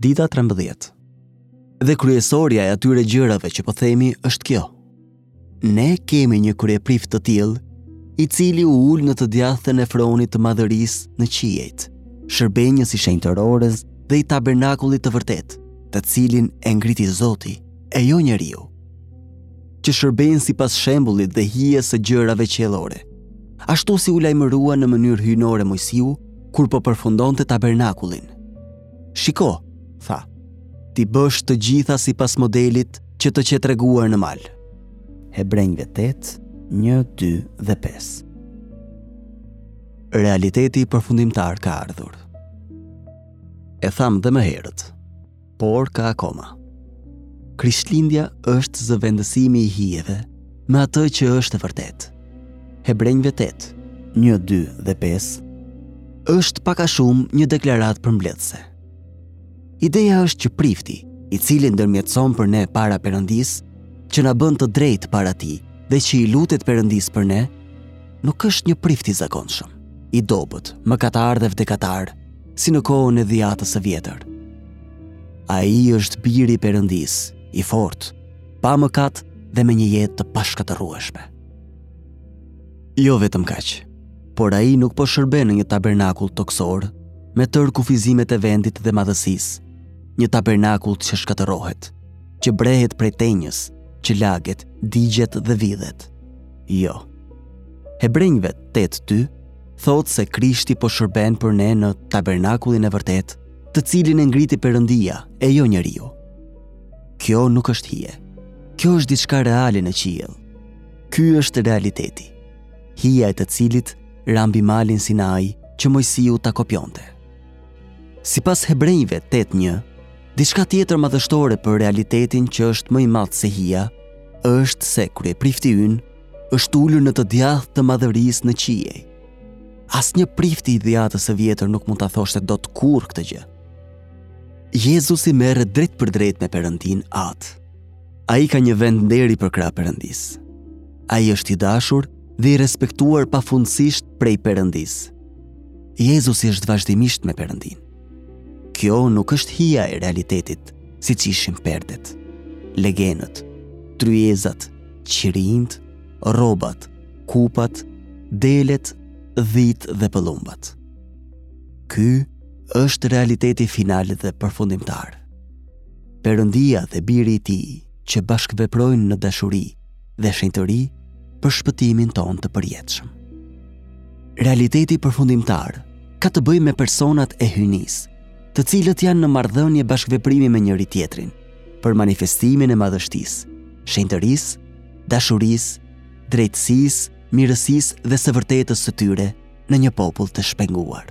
Dita 13. Dhe kryesorja e atyre gjërave që po themi është kjo. Ne kemi një kryeprift të tillë, i cili u ul në të djathtën e fronit të madhërisë në qiej, shërbenjës i shenjtërores dhe i tabernakullit të vërtetë, të cilin e ngriti Zoti, e jo njeriu, që shërbejnë sipas shembullit dhe hijes së gjërave qiellore. Ashtu si u lajmërua në mënyrë hyjnore Moisiu, kur po përfundonte tabernakullin. Shiko, tha, t'i bësh të gjitha sipas modelit që të qe treguar në mal. Hebrenjve 8, 1, 2 dhe 5 Realiteti përfundimtar ka ardhur. E thamë dhe më herët, Por ka akoma. Krishtlindja është zëvendësimi i hijeve me atë që është e vërtetë. Hebrenjve 8, 1, 2 dhe 5, është pak a shumë një deklaratë përmbledhëse. Ideja është që prifti, i cili ndërmjetëson për ne para Perëndisë, që na bën të drejtë para tij dhe që i lutet Perëndisë për ne, nuk është një prift i zakonshëm, i dobët, mëkatar dhe vdekatar, si në kohën e dhiatës së vjetër. Ai është biri i Perëndisë, i fortë, pa mëkat dhe me një jetë të pashkatërrueshme. Jo vetëm kaq, por ai nuk po shërben në një tabernakull tokësor, me tërë kufizimet e vendit dhe madhësisë, një tabernakull që shkatërrohet, që brehet prej tenjës, që laget, digjet dhe vidhet. Jo. Hebrenjve 8-2 thotë se Krishti po shërben për ne në tabernakullin e vërtetë, të cilin e ngriti Perëndia e jo njeriu. Kjo nuk është hije. Kjo është diçka reale në qiell. Ky është realiteti. Hija e të cilit ra mbi malin Sinai që Moisiu ta kopjonte. Sipas Hebrenjve 8:1, diçka tjetër madhështore për realitetin që është më i madh se hija, është se kryeprifti ynë është ulur në të djathtë të madhërisë në qiej. Asnjë prift i dhiatës së vjetër nuk mund ta thoshte dot kurrë këtë gjë. Jezusi merret drejtpërdrejt me Perëndinë Atë. Ai ka një vend nderi përkrah Perëndisë. Ai është i dashur dhe i respektuar pafundësisht prej Perëndisë. Jezusi është vazhdimisht me Perëndinë. Kjo nuk është hija e realitetit, siç ishin perdet, legenët, tryezat, qirinjtë, rrobat, kupat, delet, dhitë dhe pëllumbat. Ky është realiteti final dhe përfundimtar. Perëndia dhe biri i tij që bashkëveprojnë në dashuri dhe shenjtëri për shpëtimin tonë të përjetshëm. Realiteti përfundimtar ka të bëjë me personat e hyjnisë, të cilët janë në marrëdhënie bashkëveprimi me njëri-tjetrin. për manifestimin e madhështisë, shenjtërisë, dashurisë, drejtësisë, mirësisë dhe së vërtetës së tyre në një popull të shpenguar.